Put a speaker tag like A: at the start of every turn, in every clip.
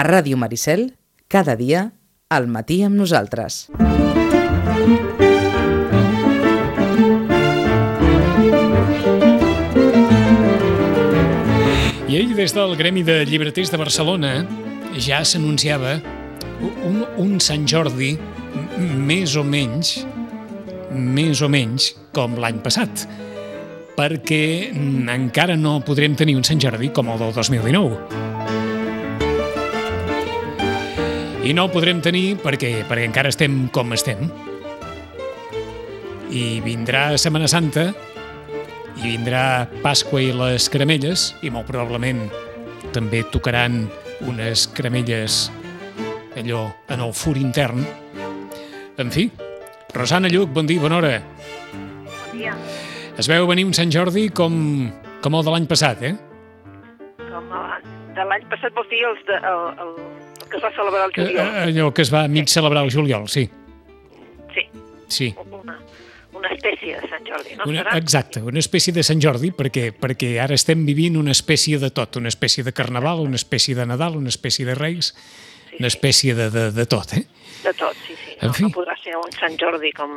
A: A Ràdio Maricel, cada dia, al matí amb nosaltres.
B: I ahir, des del Gremi de Llibreters de Barcelona, ja s'anunciava un, un Sant Jordi més o menys, més o menys, com l'any passat, perquè encara no podrem tenir un Sant Jordi com el del 2019. I no ho podrem tenir perquè, perquè encara estem com estem. I vindrà Setmana Santa i vindrà Pasqua i les caramelles i molt probablement també tocaran unes caramelles allò en el fur intern. En fi, Rosana Lluc, bon dia, bona hora.
C: Bon dia.
B: Es veu venir un Sant Jordi com, com el de l'any passat, eh?
C: Com a- de l'any passat vols dir els de, el, el, el que es va celebrar el
B: Eh,
C: juliol?
B: Allò que es va mig celebrar el juliol, sí.
C: Sí,
B: Sí.
C: una, una espècie de Sant Jordi, no?
B: Una, exacte, una espècie de Sant Jordi, perquè, perquè ara estem vivint una espècie de tot, una espècie de carnaval, una espècie de Nadal, una espècie de Reis,
C: Sí,
B: una espècie de, de, de tot, eh?
C: de tot, sí, sí.
B: En
C: No,
B: fi.
C: no podrà ser un Sant Jordi com,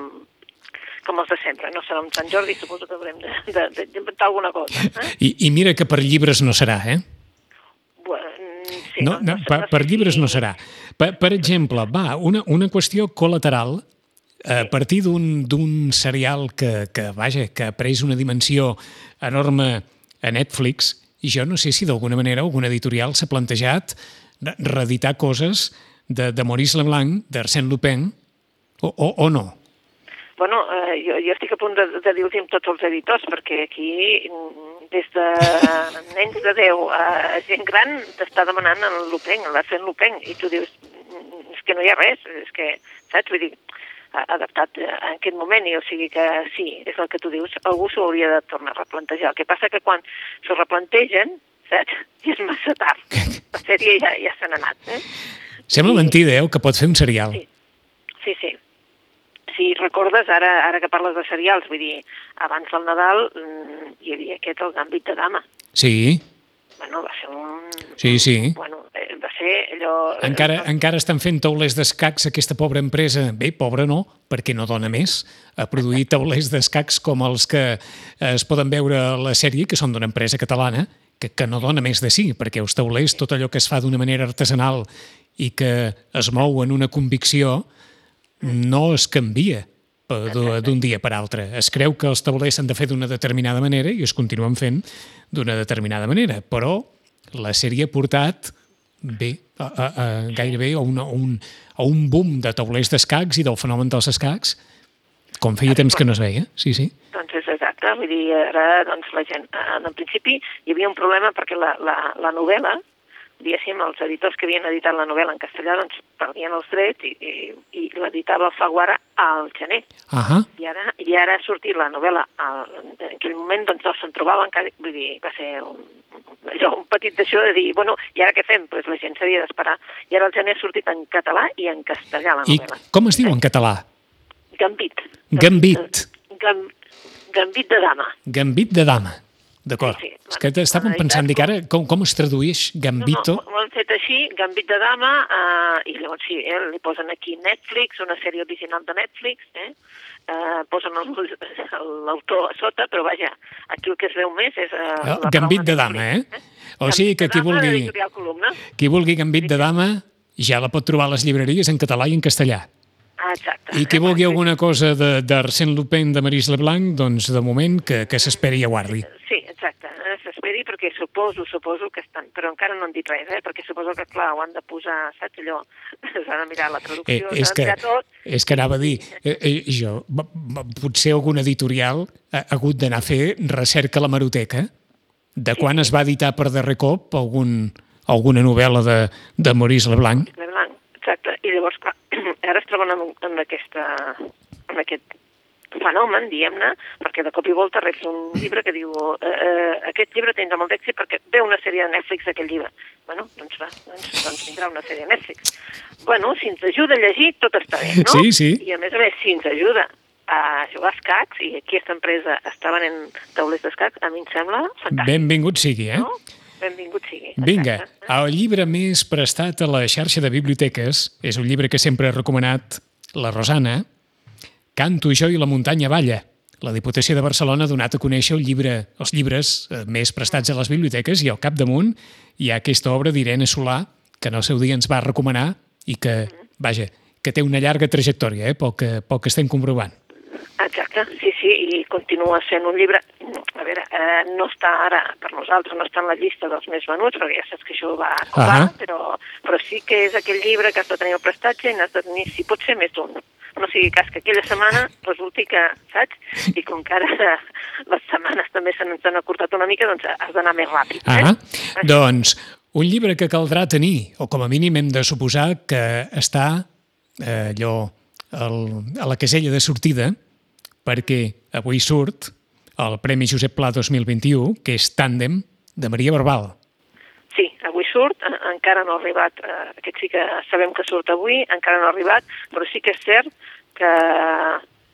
C: com els de sempre. No serà un Sant Jordi, suposo que haurem d'inventar alguna cosa. Eh?
B: I, I mira que per llibres no serà, eh?
C: Sí,
B: No, no, per, per llibres no serà. Per, per exemple, va, una, una qüestió col·lateral a partir d'un serial que, que, vaja, que ha pres una dimensió enorme a Netflix, i jo no sé si d'alguna manera alguna editorial s'ha plantejat reeditar coses de, de Maurice Leblanc, d'Arsène Lupin, o, o, o no?
C: Bueno, eh, jo, jo estic a punt de, de dir-los amb tots els editors, perquè aquí, mm, des de nens de 10 a gent gran, t'està demanant el Lupin, l'Arsène Lupin, i tu dius, mm, és que no hi ha res, és que, saps? Vull dir, adaptat a aquest moment, i o sigui que sí, és el que tu dius, algú s'ho hauria de tornar a replantejar. El que passa que quan s'ho replantegen, saps? I és massa tard. La sèrie ja, ja se n'ha anat, eh?
B: Sembla mentida, eh, el que pot fer un serial.
C: Sí. Sí, sí. Si recordes, ara, ara que parles de serials, vull dir, abans del Nadal mm, hi havia aquest, el Gambit de Dama.
B: Sí,
C: Bueno, va ser un...
B: Sí, sí.
C: Bueno, eh, va ser allò...
B: Encara, encara estan fent taulers d'escacs aquesta pobra empresa. Bé, pobra no, perquè no dona més a produir taulers d'escacs com els que eh, es poden veure a la sèrie, que són d'una empresa catalana, que, que no dona més de sí, perquè els taulers, tot allò que es fa d'una manera artesanal i que es mou en una convicció, no es canvia d'un dia per altre. Es creu que els taulers s'han de fer d'una determinada manera i es continuen fent d'una determinada manera, però la sèrie ha portat bé, a, a, a, gairebé a, una, a, un, a un boom de taulers d'escacs i del fenomen dels escacs, com feia temps que no es veia, sí, sí.
C: Doncs és exacte, vull dir, ara doncs, la gent, en principi hi havia un problema perquè la, la, la novel·la, diguéssim, els editors que havien editat la novel·la en castellà doncs perdien els drets i, i, i l'editava Faguara al gener.
B: Ahà,
C: I ara, I ara ha sortit la novel·la, al, en aquell moment doncs, no se'n trobava encara, vull dir, va ser un, allò, un petit d'això de dir, bueno, i ara què fem? Pues la gent s'havia d'esperar. I ara el gener ha sortit en català i en castellà la
B: i
C: novel·la.
B: com es diu en català?
C: Gambit.
B: Gambit.
C: Gam, gambit de dama.
B: Gambit de dama. D'acord.
C: Sí, sí.
B: És que estàvem pensant, dic ara, com, com es tradueix Gambito?
C: No, no, ho han fet així, Gambit de dama, eh, i llavors sí, eh, li posen aquí Netflix, una sèrie original de Netflix, eh, eh, posen l'autor a sota, però vaja, aquí el que es veu més és... Eh, la
B: Gambit de dama,
C: Netflix,
B: eh? O sigui que qui vulgui, qui vulgui Gambit de dama ja la pot trobar a les llibreries en català i en castellà.
C: Ah, exacte.
B: I qui
C: Eh,
B: vulgui
C: sí,
B: alguna cosa de- d'Arsène Lupin, de Maurice Leblanc, doncs de moment que, que s'esperi i aguardi.
C: Sí. Eh, perquè suposo, suposo que estan... Però encara no han dit res, eh? Perquè suposo que, clar, ho han de posar, saps allò? S'ha de mirar la
B: Eh,
C: traducció,
B: és,
C: s'ha de
B: que,
C: mirar tot.
B: és que anava a dir, eh, eh, jo, potser algun editorial ha, ha hagut d'anar a fer recerca a la maroteca de quan es va editar per darrer cop algun, alguna novel·la de, de Maurice Leblanc.
C: de blanc, exacte. I llavors, clar, ara es troben en, en, aquesta, en aquest fenomen, diguem-ne, perquè de cop i volta reps un llibre que diu eh, eh, aquest llibre tindrà molt d'èxit perquè ve una sèrie de Netflix d'aquest llibre. Bueno, doncs va, doncs, doncs tindrà una sèrie de Netflix. Bueno, si ens ajuda a llegir, tot està bé, no?
B: Sí, sí.
C: I a més a més, si ens ajuda a jugar a escacs, i aquí aquesta empresa està venent taulers d'escacs, a mi em sembla fantàstic.
B: Benvingut sigui, eh?
C: no? benvingut sigui.
B: Vinga, el llibre més prestat a la xarxa de biblioteques és un llibre que sempre ha recomanat la Rosana, Canto jo i la muntanya balla. La Diputació de Barcelona ha donat a conèixer el llibre, els llibres eh, més prestats a les biblioteques i al capdamunt hi ha aquesta obra d'Irene Solà que en el seu dia ens va recomanar i que, vaja, que té una llarga trajectòria, eh, pel, que, pel que estem comprovant.
C: Exacte, sí, sí, i continua sent un llibre... A veure, eh, no està ara, per nosaltres, no està en la llista dels més venuts, perquè ja saps que això va colar,
B: Ahà.
C: però, però sí que és aquell llibre que has de tenir el prestatge i n'has de tenir, si pot ser, més d'un. No sigui cas que aquella setmana resulti que, saps? I com que ara les setmanes també se n'han acortat una mica, doncs has d'anar més ràpid. Eh?
B: Ah, doncs un llibre que caldrà tenir, o com a mínim hem de suposar que està eh, allò el, a la casella de sortida, perquè avui surt el Premi Josep Pla 2021, que és Tàndem, de Maria Barbal.
C: Surt, en- encara no ha arribat, eh, aquest sí que sabem que surt avui, encara no ha arribat, però sí que és cert que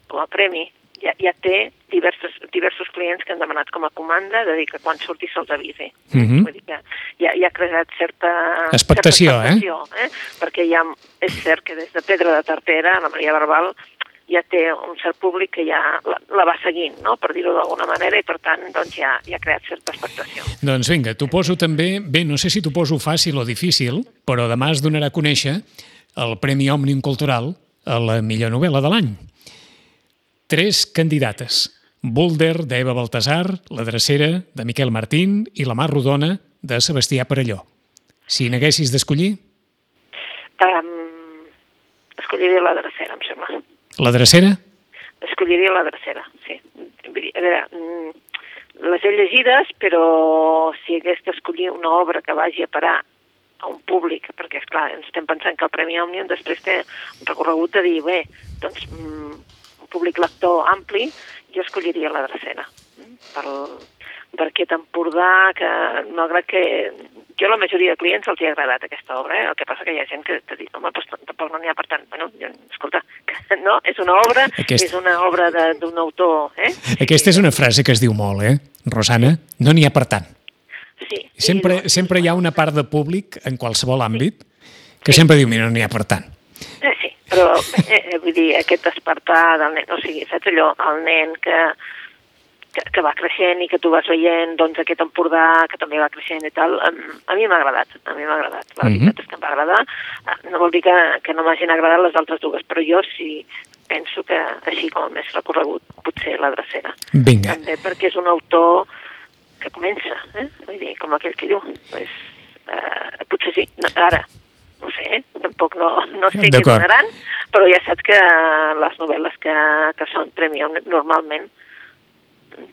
C: com a premi ja, ja té diversos, diversos clients que han demanat com a comanda de dir que quan surti se'ls avisi.
B: Mhm.
C: Vull dir que ja, ja ha creat certa...
B: Expectació,
C: certa expectació, eh? Perquè ja és cert que des de Pedra de Tartera, la Maria Barbal, ja té un cert públic que ja la, la va seguint, no? per dir-ho d'alguna manera, i per tant doncs, ja, ja ha creat certa expectació.
B: Doncs vinga, t'ho poso també, bé, no sé si t'ho poso fàcil o difícil, però demà es donarà a conèixer el Premi Òmnium Cultural a la millor novel·la de l'any. Tres candidates. Boulder, d'Eva Baltasar, La Drecera, de Miquel Martín i La Mar Rodona, de Sebastià Parelló. Si n'haguessis d'escollir,
C: Um, escolliria la drecera, em sembla.
B: La Drecera?
C: Escolliria la drecera, sí. A veure, mm, les he llegides, però si hagués d'escollir una obra que vagi a parar a un públic, perquè, és clar ens estem pensant que el Premi Òmnium després té un recorregut de dir, bé, doncs, mm, un públic lector ampli, jo escolliria la drecera. mm, Per, per aquest Empordà, que malgrat que jo a la majoria de clients els hi ha agradat aquesta obra, eh? el que passa que hi ha gent que te diu, home, doncs tampoc no n'hi ha per tant. Bueno, jo, escolta, que no, és una obra,
B: Aquest-
C: és una obra de- d'un autor, eh?
B: Aquesta és una frase que es diu molt, eh, Rosana? No n'hi ha per tant.
C: Sí.
B: Sempre,
C: I,
B: sempre hi ha una part de públic, en qualsevol àmbit, que sempre diu, mira, no n'hi ha per tant.
C: Eh, sí, però eh, eh, vull dir, aquest despertar del nen, o sigui, saps allò, el nen que, que, que va creixent i que tu vas veient, doncs aquest Empordà que també va creixent i tal, a, mi m'ha agradat, a mi m'ha agradat, la
B: Mhm.
C: veritat és que em va agradar, Eh, no vol dir que, que no m'hagin agradat les altres dues, però jo sí penso que així com a més recorregut potser la drecera.
B: Vinga.
C: També perquè és un autor que comença, eh? vull dir, com aquell que diu, pues, eh, potser sí, no, ara, no sé, eh? tampoc no, no sé què donaran, però ja saps que les novel·les que, que són Premi normalment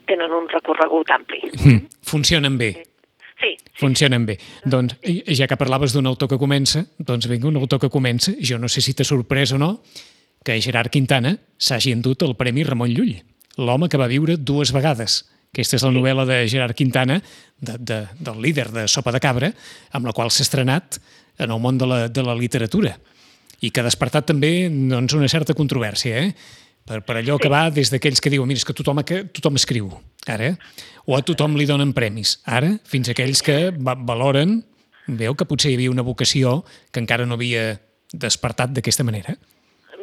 C: tenen un recorregut ampli.
B: Mm, funcionen bé.
C: Sí,
B: Funcionen bé. Doncs, ja que parlaves d'un autor que comença, doncs vinga, un autor que comença, jo no sé si t'ha sorprès o no, que Gerard Quintana s'hagi endut el Premi Ramon Llull, l'home que va viure dues vegades. Aquesta és la novel·la de Gerard Quintana, de, de, del líder de Sopa de Cabra, amb la qual s'ha estrenat en el món de la, de la literatura i que ha despertat també doncs, una certa controvèrsia, eh? Per, per allò que va des d'aquells que diuen mira, és que tothom, que tothom escriu, ara, o a tothom li donen premis, ara, fins a aquells que va, valoren, veu que potser hi havia una vocació que encara no havia despertat d'aquesta manera.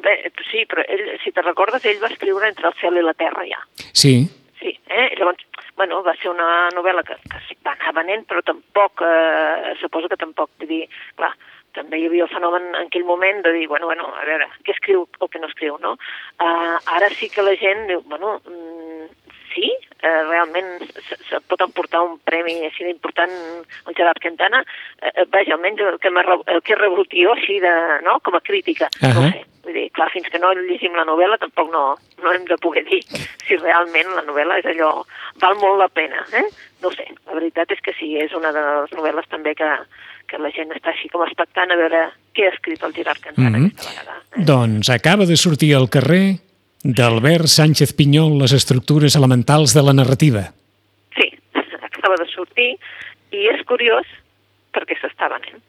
C: bé, sí, però ell, si te recordes, ell va escriure Entre el cel i la terra ja.
B: Sí,
C: Sí, eh? Llavors, bueno, va ser una novel·la que, que sí, va anar venent, però tampoc, eh, suposo que tampoc, vull dir, clar, també hi havia el fenomen en aquell moment de dir, bueno, bueno, a veure, què escriu o què no escriu, no? Uh, ara sí que la gent diu, bueno, mm, sí, eh, realment se, se pot emportar un premi així d'important el Gerard Quintana, eh, vaja, almenys el que, el que he rebut jo així de, no?, com a crítica, uh -huh. no sé. Vull dir, clar, fins que no llegim la novel·la tampoc no, no hem de poder dir si realment la novel·la és allò... val molt la pena, eh? No sé, la veritat és que sí, és una de les novel·les també que, que la gent està així com expectant a veure què ha escrit el Gerard Cantana
B: Mhm.
C: aquesta vegada. Eh?
B: doncs acaba de sortir al carrer d'Albert Sánchez Pinyol les estructures elementals de la narrativa.
C: Sí, acaba de sortir i és curiós perquè s'està venent.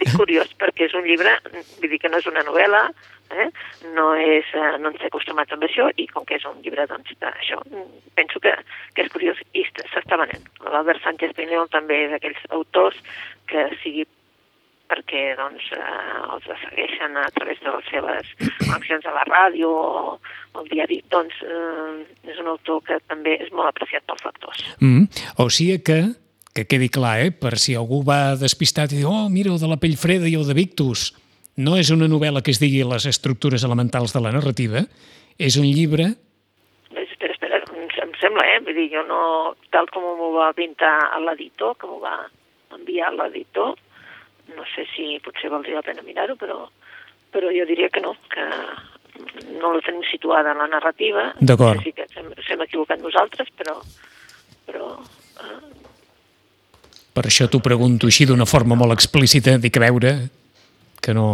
C: Dic curiós perquè és un llibre, vull dir que no és una novel·la, eh? no, és, eh, no ens he acostumat amb això i com que és un llibre, doncs, això, penso que, que és curiós i s'està venent. L'Albert Sánchez Pineol també és d'aquells autors que sigui perquè doncs, eh, els segueixen a través de les seves connexions a la ràdio o, al diari, doncs eh, és un autor que també és molt apreciat pels lectors.
B: Mm. O sigui que, que quedi clar, eh, per si algú va despistat i diu oh, mira, de la pell freda i el de Victus, no és una novel·la que es digui les estructures elementals de la narrativa, és un llibre...
C: Espera, espera, em sembla, eh? Vull dir, jo no, tal com m'ho va pintar l'editor, que m'ho va enviar l'editor, no sé si potser valdria la pena mirar-ho, però, però jo diria que no, que no la tenim situada en la narrativa.
B: D'acord.
C: Sí que s'hem equivocat nosaltres, però... però eh...
B: Per això t'ho pregunto així d'una forma molt explícita, dic a veure que no...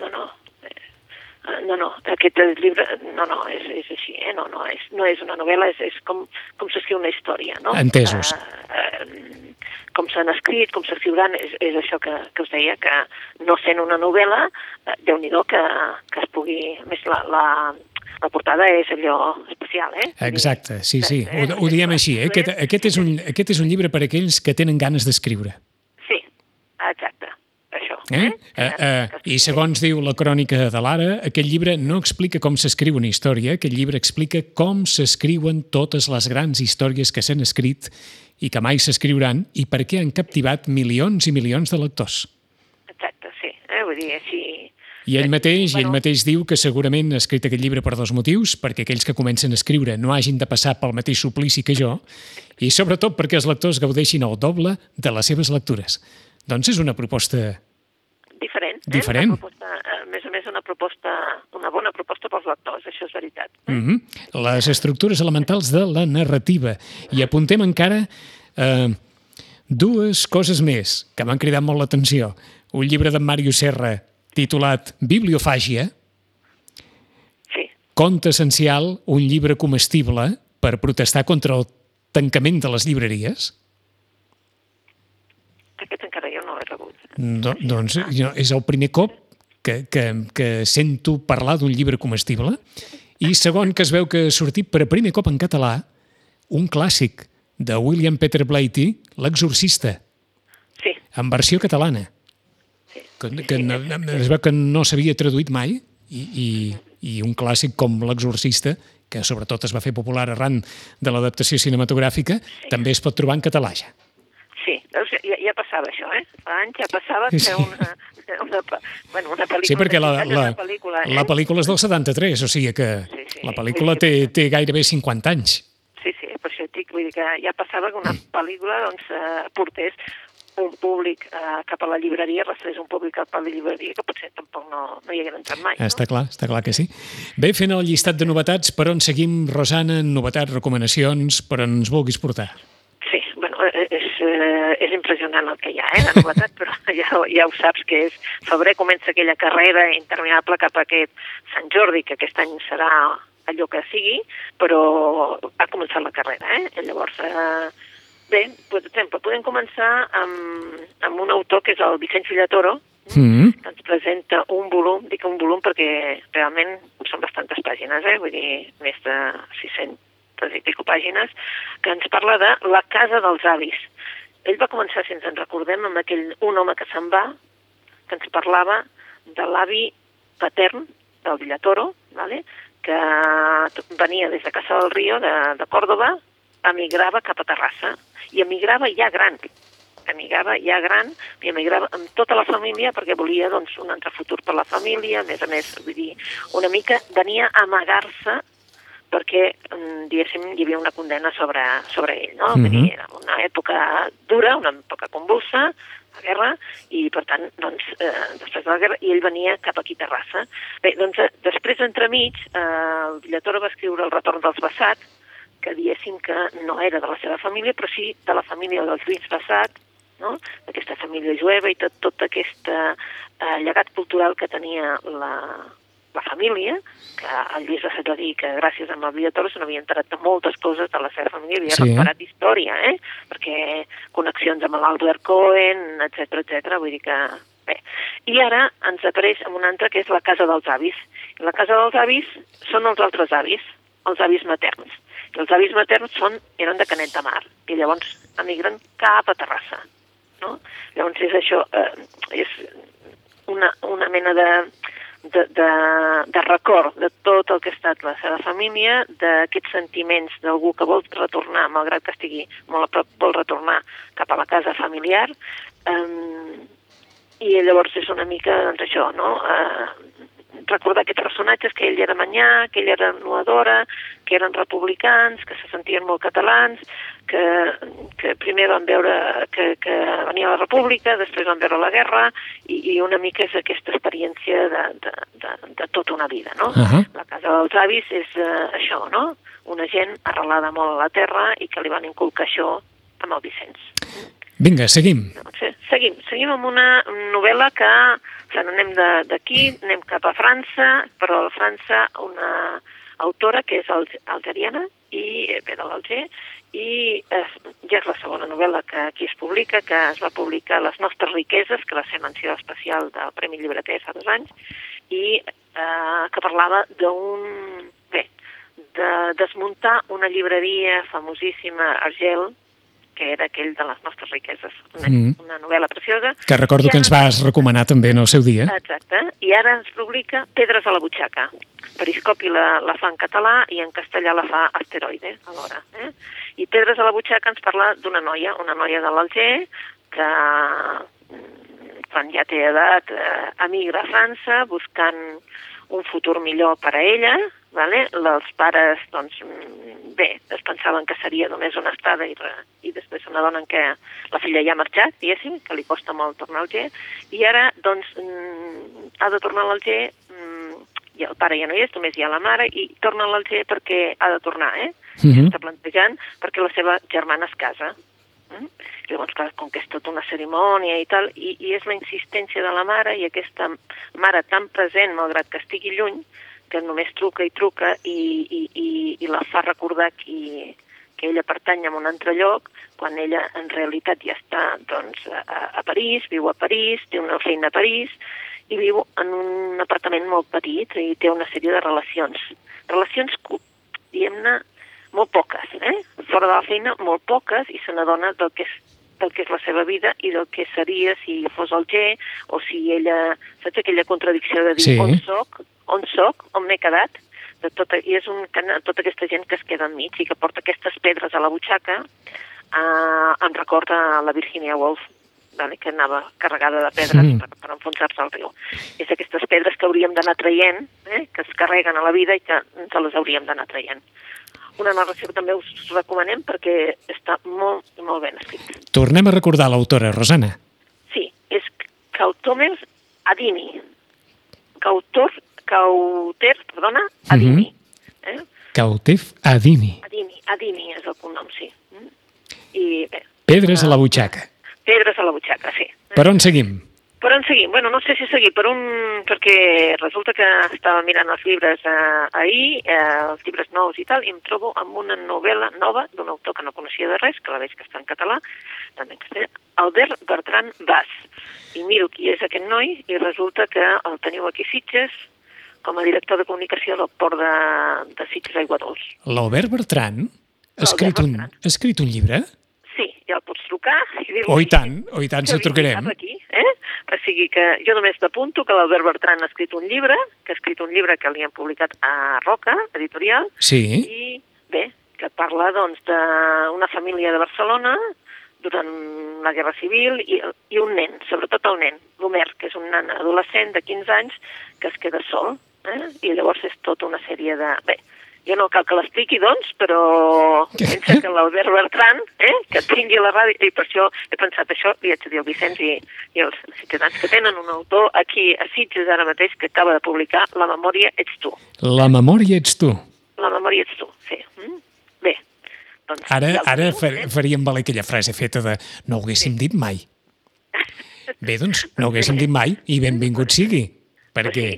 C: No, no, eh, no, no, aquest llibre, no, no, és, és així, eh? no, no, és, no és una novel·la, és, és com, com s'escriu una història, no?
B: Entesos.
C: Uh, uh, com s'han escrit, com s'escriuran, és, és això que, que us deia, que no sent una novel·la, eh, déu nhi que, que es pugui... A més, la, la, la portada és allò especial, eh?
B: Exacte, sí, sí, ho, ho diem així. Eh? Aquest, aquest, és un, aquest és un llibre per a aquells que tenen ganes d'escriure.
C: Sí, exacte.
B: Eh? Eh, eh, I segons diu la crònica de l'Ara, aquest llibre no explica com s'escriu una història, aquest llibre explica com s'escriuen totes les grans històries que s'han escrit i que mai s'escriuran i per què han captivat milions i milions de lectors.
C: Exacte, sí. Eh? Vull dir, així...
B: I ell mateix, i ell mateix diu que segurament ha escrit aquest llibre per dos motius, perquè aquells que comencen a escriure no hagin de passar pel mateix suplici que jo, i sobretot perquè els lectors gaudeixin el doble de les seves lectures. Doncs és una proposta...
C: Diferent. Eh?
B: Diferent.
C: Una proposta, a més a més, una proposta, una bona proposta pels lectors, això és veritat. Eh?
B: Mm -hmm. Les estructures elementals de la narrativa. I apuntem encara eh, dues coses més que m'han cridat molt l'atenció. Un llibre d'en Mario Serra titulat Bibliofàgia,
C: sí.
B: Conte essencial, un llibre comestible per protestar contra el tancament de les llibreries.
C: Aquest encara jo rebut.
B: Do, doncs jo, és el primer cop que, que, que sento parlar d'un llibre comestible i segon que es veu que ha sortit per primer cop en català un clàssic de William Peter Blatty, L'exorcista,
C: Sí,
B: en versió catalana,
C: sí.
B: que, que no, es veu que no s'havia traduït mai i, i, i un clàssic com L'exorcista, que sobretot es va fer popular arran de l'adaptació cinematogràfica, també es pot trobar en català ja.
C: Veus, ja, ja passava això, eh? Fa anys ja passava
B: Sí.
C: una, una, pe- bueno, una pel·lícula...
B: Sí, perquè la, la,
C: una pel·lícula, eh?
B: la pel·lícula és del 73, o sigui que
C: Sí, sí.
B: la pel·lícula té, té gairebé 50 anys.
C: Sí, sí, per això et dic, vull dir que ja passava que una pel·lícula doncs, eh, portés un públic eh, cap a la llibreria, arrastrés un públic cap a la llibreria que potser tampoc no, no hi hagués entrat mai. No?
B: Està clar, està clar que sí. Bé, fent el llistat de novetats, per on seguim, Rosana? Novetats, recomanacions, per on ens vulguis portar?
C: Eh, és, impressionant el que hi ha, eh, de novetat, però ja, ja ho saps que és febrer comença aquella carrera interminable cap a aquest Sant Jordi, que aquest any serà allò que sigui, però ha començat la carrera, eh? I llavors, eh, bé, per exemple, podem començar amb, amb un autor que és el Vicent Fillatoro,
B: Mm.
C: que ens presenta un volum, dic un volum perquè realment són bastantes pàgines, eh? vull dir, més de 600 i pico pàgines, que ens parla de la casa dels avis. Ell va començar, si ens en recordem, amb aquell un home que se'n va, que ens parlava de l'avi patern del Villatoro, vale? que venia des de Casa del Río, de, de Còrdoba, emigrava cap a Terrassa, i emigrava ja gran, emigrava ja gran i emigrava amb tota la família perquè volia doncs, un altre futur per la família, a més a més, vull dir, una mica venia a amagar-se perquè, mm, diguéssim, hi havia una condena sobre, sobre ell, no? Vull dir, era una època dura, una època convulsa, la guerra, i per tant, doncs, eh, després de la guerra, i ell venia cap aquí a Terrassa. Bé, doncs, eh, després, entremig, eh, el Villatoro va escriure El retorn dels Bassat, que diguéssim que no era de la seva família, però sí de la família dels Lluís Bassat, no? d'aquesta família jueva i tot, tot aquest eh, llegat cultural que tenia la, la família, que el Lluís va dir que gràcies a Villatoro se n'havia enterat de moltes coses de la seva família, havia
B: sí.
C: recuperat història, eh? perquè connexions amb l'Albert Cohen, etc etc. vull dir que Bé, i ara ens apareix amb una altra que és la casa dels avis. I la casa dels avis són els altres avis, els avis materns. I els avis materns són, eren de Canet de Mar, i llavors emigren cap a Terrassa. No? Llavors és això, eh, és una, una mena de, de, de, de record de tot el que ha estat la seva família, d'aquests sentiments d'algú que vol retornar, malgrat que estigui molt a prop, vol retornar cap a la casa familiar, eh, i llavors és una mica, doncs això, no?, eh, recordar aquests personatges, que ell era manyà, que ell era nuadora, que eren republicans, que se sentien molt catalans, que, que primer van veure que, que venia la república, després van veure la guerra, i, i una mica és aquesta experiència de, de, de, de tota una vida, no?
B: Uh -huh.
C: La casa dels avis és uh, això, no? Una gent arrelada molt a la terra i que li van inculcar això amb el Vicenç.
B: Vinga, seguim.
C: Sí, seguim. Seguim amb una novel·la que o sigui, anem d'aquí, anem cap a França, però a França una autora que és al- algeriana i eh, ve de l'Alger i eh, ja és la segona novel·la que aquí es publica, que es va publicar Les nostres riqueses, que va ser menció especial del Premi Llibreter fa dos anys, i eh, que parlava d'un... bé, de desmuntar una llibreria famosíssima Argel, que era aquell de les nostres riqueses, una,
B: Mm.
C: una novel·la preciosa.
B: Que recordo
C: I
B: que ens vas recomanar també en el seu dia.
C: Exacte, i ara ens publica Pedres a la butxaca. Periscopi la, la fa en català i en castellà la fa Asteroide, alhora. Eh? I Pedres a la butxaca ens parla d'una noia, una noia de l'Alger, que mm, quan ja té edat eh, emigra a França buscant un futur millor per a ella, vale? els pares, doncs, mm, bé, es pensaven que seria només una estada i, re, i després se n'adonen que la filla ja ha marxat, diguéssim, que li costa molt tornar al Alger, i ara, doncs, mm, ha de tornar a l'Alger, mm, i el pare ja no hi és, només hi ha la mare, i torna a l'Alger perquè ha de tornar, eh?
B: Mhm.
C: Està plantejant perquè la seva germana es casa. Mm? Llavors, clar, com que és tota una cerimònia i tal, i, i és la insistència de la mare i aquesta mare tan present, malgrat que estigui lluny, que només truca i truca i, i, i, i la fa recordar que, que ella pertany a un altre lloc, quan ella en realitat ja està doncs, a, a París, viu a París, té una feina a París, i viu en un apartament molt petit i té una sèrie de relacions. Relacions, diguem-ne, molt poques, eh? Fora de la feina, molt poques, i se n'adona del que és del que és la seva vida i del que seria si fos el G o si ella... Saps aquella contradicció de dir
B: Sí.
C: on soc, on soc, on m'he quedat? De tota, I és un, tota aquesta gent que es queda enmig i que porta aquestes pedres a la butxaca eh, em recorda la Virginia Woolf, vale, que anava carregada de pedres
B: Mm.
C: per, per enfonsar-se al riu. És aquestes pedres que hauríem d'anar traient, eh, que es carreguen a la vida i que ens les hauríem d'anar traient. Una narració que també us recomanem perquè està molt, molt ben escrita.
B: Tornem a recordar l'autora, Rosana.
C: Sí, és Kautomer Adini. Cautor, Cauter, perdona, Adini. eh?
B: Cautef Adini.
C: Adini, Adini és el cognom, sí. Mm? I bé,
B: Pedres a la butxaca.
C: pedres a la butxaca, sí.
B: Per on seguim?
C: Per on seguim? Bueno, no sé si seguir per un... perquè resulta que estava mirant els llibres eh, ahir, eh, els llibres nous i tal, i em trobo amb una novel·la nova d'un autor que no coneixia de res, que la veig que està en català, també en castellà, Albert Bertran Bas. I miro qui és aquest noi i resulta que el teniu aquí Sitges com a director de comunicació del port de, de Sitges Aigua Dols.
B: L'Albert Bertran ha escrit, un, ha escrit un llibre?
C: Sí, ja el pots trucar i dir
B: Oh, i tant, oh, i tant,
C: que
B: se trucarem.
C: Aquí, eh? O sigui que jo només t'apunto que l'Albert Bertran ha escrit un llibre, que ha escrit un llibre que li han publicat a Roca, editorial,
B: Sí,
C: i bé, que parla doncs d'una família de Barcelona durant la Guerra Civil i, i un nen, sobretot el nen, l'Homer, que és un nen adolescent de 15 anys que es queda sol, eh? i llavors és tota una sèrie de... Bé, jo no cal que l'expliqui, doncs, però pensa que l'Albert Bertran, eh, que tingui la ràdio, i per això he pensat això, li haig de dir al Vicenç i, i els ciutadans que tenen un autor aquí a Sitges ara mateix que acaba de publicar La memòria ets tu.
B: la memòria ets tu.
C: La memòria ets tu, sí. Mm? Bé, doncs...
B: Ara, ara
C: teniu,
B: fa-
C: eh?
B: faríem valer aquella frase feta de no ho haguéssim dit mai. Bé, doncs, no ho haguéssim dit mai i benvingut sigui. Perquè,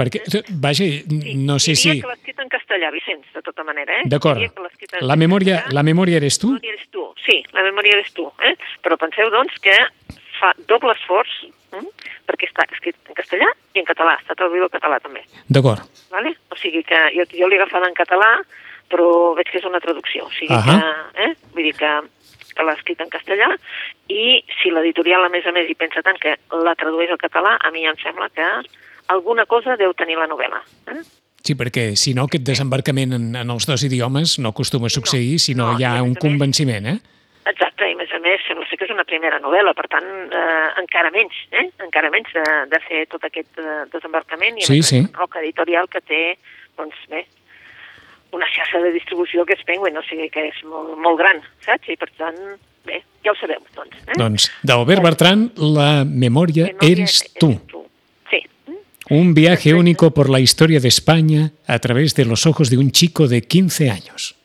B: perquè vaja, no sé si...
C: Diria que l'ha escrit en castellà, Vicenç, de tota manera, eh?
B: D'acord. La memòria,
C: castellà.
B: la memòria eres tu?
C: La memòria eres tu, sí, la memòria eres tu, eh? Però penseu, doncs, que fa doble esforç, hm? perquè està escrit en castellà i en català, està traduït al català també.
B: D'acord.
C: Vale? O sigui que jo, jo l'he agafat en català, però veig que és una traducció. O sigui
B: Ahà.
C: que, eh? Vull dir que, que l'ha escrit en castellà i si l'editorial, a més a més, hi pensa tant que la tradueix al català, a mi em sembla que alguna cosa deu tenir la novel·la. Eh?
B: Sí, perquè si no, aquest desembarcament en, en els dos idiomes no acostuma a succeir si no,
C: no,
B: hi ha un convenciment, eh?
C: Exacte, i a més a més sembla que és una primera novel·la, per tant, eh, encara menys, eh? encara menys de, de fer tot aquest eh, desembarcament i
B: Sí, sí.
C: més, un roc editorial que té, doncs bé, una xarxa de distribució que és Penguin, o sigui que és molt, molt gran, saps? I per tant, bé, ja ho sabeu, doncs. Eh?
B: Doncs, d'Albert Bertran, la memòria
C: Memòria
B: eres tu.
C: Sí.
B: Un viaje único por la historia de España a través de los ojos de un chico de 15 años.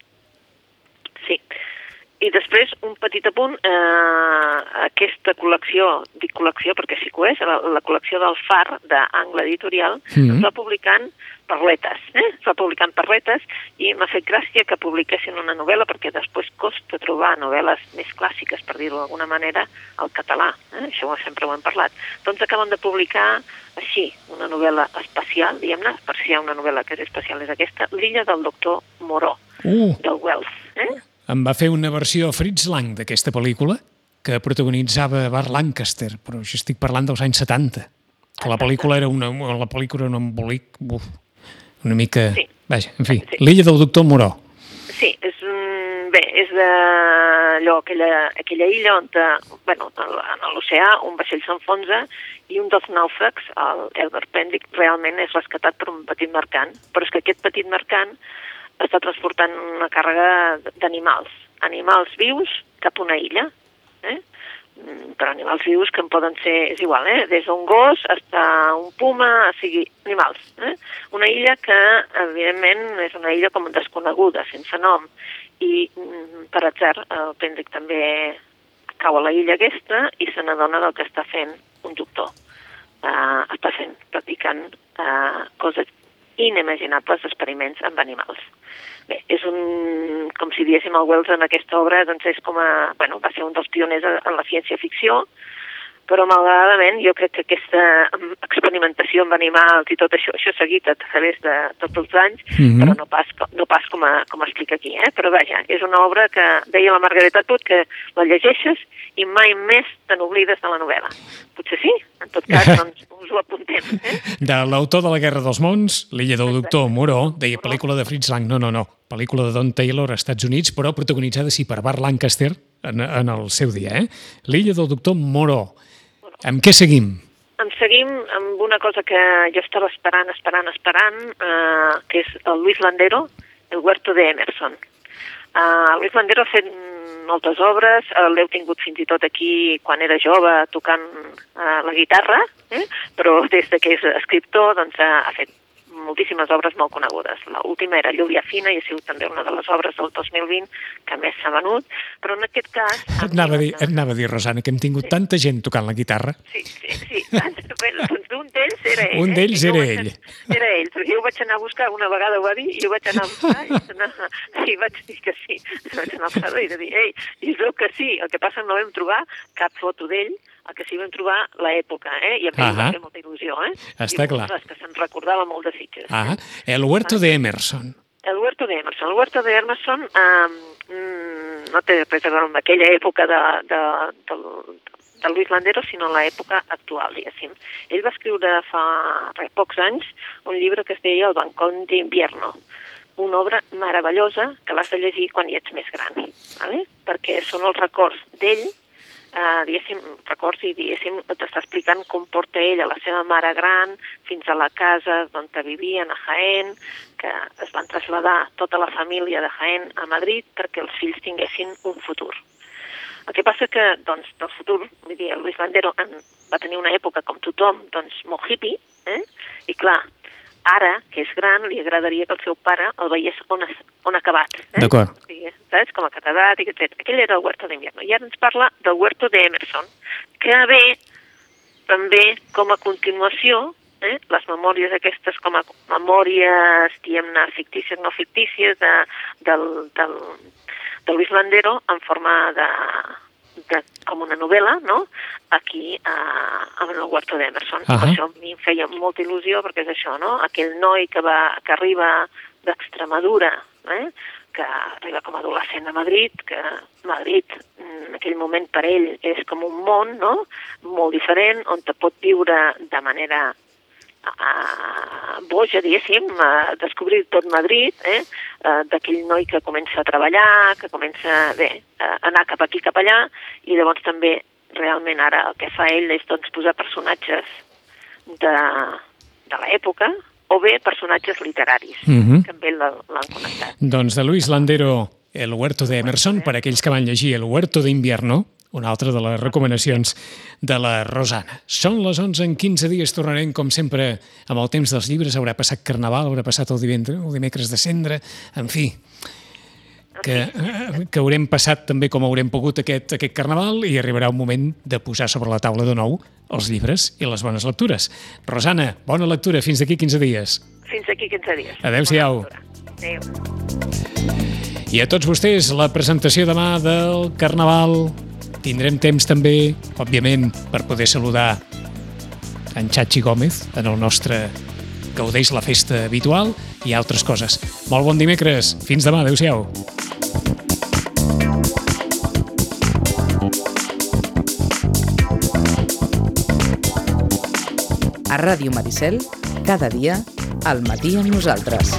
C: I després, un petit apunt, eh, aquesta col·lecció, dic col·lecció perquè sí que ho és, la, la col·lecció del FAR, d'Angle Editorial,
B: Mhm.
C: es va publicant parletes, eh? es va publicant parletes i m'ha fet gràcia que publiquessin una novel·la perquè després costa trobar novel·les més clàssiques, per dir-ho d'alguna manera, al català. Eh? Això sempre ho hem parlat. Doncs acaben de publicar així, una novel·la especial, diguem-ne, per si hi ha una novel·la que és especial, és aquesta, L'illa del doctor Moró,
B: Uh,
C: del Wells. Eh?
B: Em va fer una versió Fritz Lang d'aquesta pel·lícula que protagonitzava Bart Lancaster, però jo estic parlant dels anys 70, que la pel·lícula era una, la pel·lícula era un embolic, uf, una mica...
C: Sí.
B: Vaja, en fi,
C: Sí.
B: l'illa del doctor Moró.
C: Sí, és un... Bé, és d'allò, aquella, aquella illa on, eh, bueno, en l'oceà, un vaixell s'enfonsa i un dels nàufrags, el Elbert Pendick, realment és rescatat per un petit mercant. Però és que aquest petit mercant està transportant una càrrega d'animals, animals vius cap a una illa. Eh? Mm, però animals vius que en poden ser, és igual, eh? des d'un gos fins a un puma, o sigui, animals. Eh? Una illa que, evidentment, és una illa com desconeguda, sense nom, i mm, per atzar el Pendrick també cau a la illa aquesta i se n'adona del que està fent un doctor. Uh, està fent, practicant uh, coses inimaginables experiments amb animals. Bé, és un, com si diéssim el Wells en aquesta obra, doncs és com a, bueno, va ser un dels pioners en la ciència-ficció, però malauradament jo crec que aquesta mm, experimentació amb animals i tot això, això seguit a través de tots els anys,
B: Mhm.
C: però no pas, no pas com, a, com explica aquí, eh? però vaja, és una obra que deia la Margareta Tut que la llegeixes i mai més te n'oblides de la novel·la. Potser sí, en tot cas, doncs us ho apuntem. Eh?
B: De l'autor de la Guerra dels Mons, l'illa del doctor Moró, deia pel·lícula de Fritz Lang. No, no, no. Pel·lícula de Don Taylor als Estats Units, però protagonitzada, sí, per Bart Lancaster en, en el seu dia, eh? L'illa del doctor Moró. Amb què seguim?
C: Em seguim amb una cosa que jo estava esperant, esperant, esperant, eh, que és el Luis Landero, el Huerto de Emerson. Uh, Luis Landero ha fet moltes obres, uh, l'heu tingut fins i tot aquí quan era jove tocant uh, la guitarra, eh? però des de que és escriptor doncs, uh, ha fet moltíssimes obres molt conegudes. L'última era Lluvia Fina i ha sigut també una de les obres del 2020 que més s'ha venut, però en aquest cas...
B: Et anava, a dir, et anava a dir, Rosana, que hem tingut tanta gent tocant la guitarra.
C: Sí, sí, sí. bueno, doncs un d'ells era ell.
B: Un
C: eh?
B: d'ells
C: jo
B: era
C: vaig
B: ell.
C: Era ell, jo ho vaig anar a buscar, una vegada ho va dir, i jo vaig anar a buscar, i, vaig anar, i vaig dir que sí. Vaig anar al i de dir, ei, i es veu que sí, el que passa no vam trobar cap foto d'ell, el que sí vam trobar l'època, eh? I a mi em va
B: Ahà.
C: fer molta il·lusió, eh?
B: Està
C: I,
B: clar.
C: ostres, que se'n recordava molt de Sitges.
B: Ah, el Huerto de Emerson.
C: El Huerto de Emerson. El Huerto de Emerson um, no té res a veure amb aquella època de, de, del, de Luis Landero, sinó l'època actual, diguéssim. Ell va escriure fa res, pocs anys un llibre que es deia El Bancón d'Invierno, una obra meravellosa que l'has de llegir quan hi ets més gran, ¿vale? perquè són els records d'ell eh, diguéssim, records i diguéssim, t'està explicant com porta ell a la seva mare gran fins a la casa on vivien a Jaén, que es van traslladar tota la família de Jaén a Madrid perquè els fills tinguessin un futur. El que passa que, doncs, del futur, vull dir, el Luis Bandero en, va tenir una època, com tothom, doncs, molt hippie, eh? i clar, ara, que és gran, li agradaria que el seu pare el veiés on, es, on ha acabat. Eh?
B: D'acord.
C: Sigui, saps? Com a catedràtic, etc. Aquell era el Huerto d'Invierno. I ara ens parla del Huerto d'Emerson, que ve també com a continuació eh? les memòries aquestes com a memòries, diguem-ne, fictícies, no fictícies, de, del, del, de Luis Landero en forma de, conte com una novel·la, no?, aquí a, a el Huerto d'Emerson. Uh. -huh. Això a mi em feia molta il·lusió, perquè és això, no?, aquell noi que, va, que arriba d'Extremadura, eh?, que arriba com a adolescent a Madrid, que Madrid en aquell moment per ell és com un món, no?, molt diferent, on te pot viure de manera a boja, diguéssim, a descobrir tot Madrid, eh? eh, d'aquell noi que comença a treballar, que comença bé, a anar cap aquí, cap allà, i llavors també realment ara el que fa ell és doncs, posar personatges de, de l'època o bé personatges literaris,
B: Mhm.
C: que amb ell l'han l'han connectat.
B: Doncs de Luis Landero, El Huerto de Emerson, per aquells que van llegir El Huerto d'Invierno, una altra de les recomanacions de la Rosana. Són les 11 en 15 dies, tornarem, com sempre, amb el temps dels llibres. Haurà passat Carnaval, haurà passat el divendres, el dimecres de cendre, en fi, que, que haurem passat també com haurem pogut aquest, aquest Carnaval i arribarà un moment de posar sobre la taula de nou els llibres i les bones lectures. Rosana, bona lectura, fins d'aquí 15 dies.
C: Fins aquí 15 dies.
B: Adéu-siau.
C: Adéu.
B: I a tots vostès, la presentació demà del Carnaval. Tindrem temps també, òbviament, per poder saludar en Chachi Gómez, en el nostre Gaudeix la festa habitual i altres coses. Molt bon dimecres. Fins demà. Adéu-siau.
A: A Ràdio Maricel, cada dia, al matí amb nosaltres.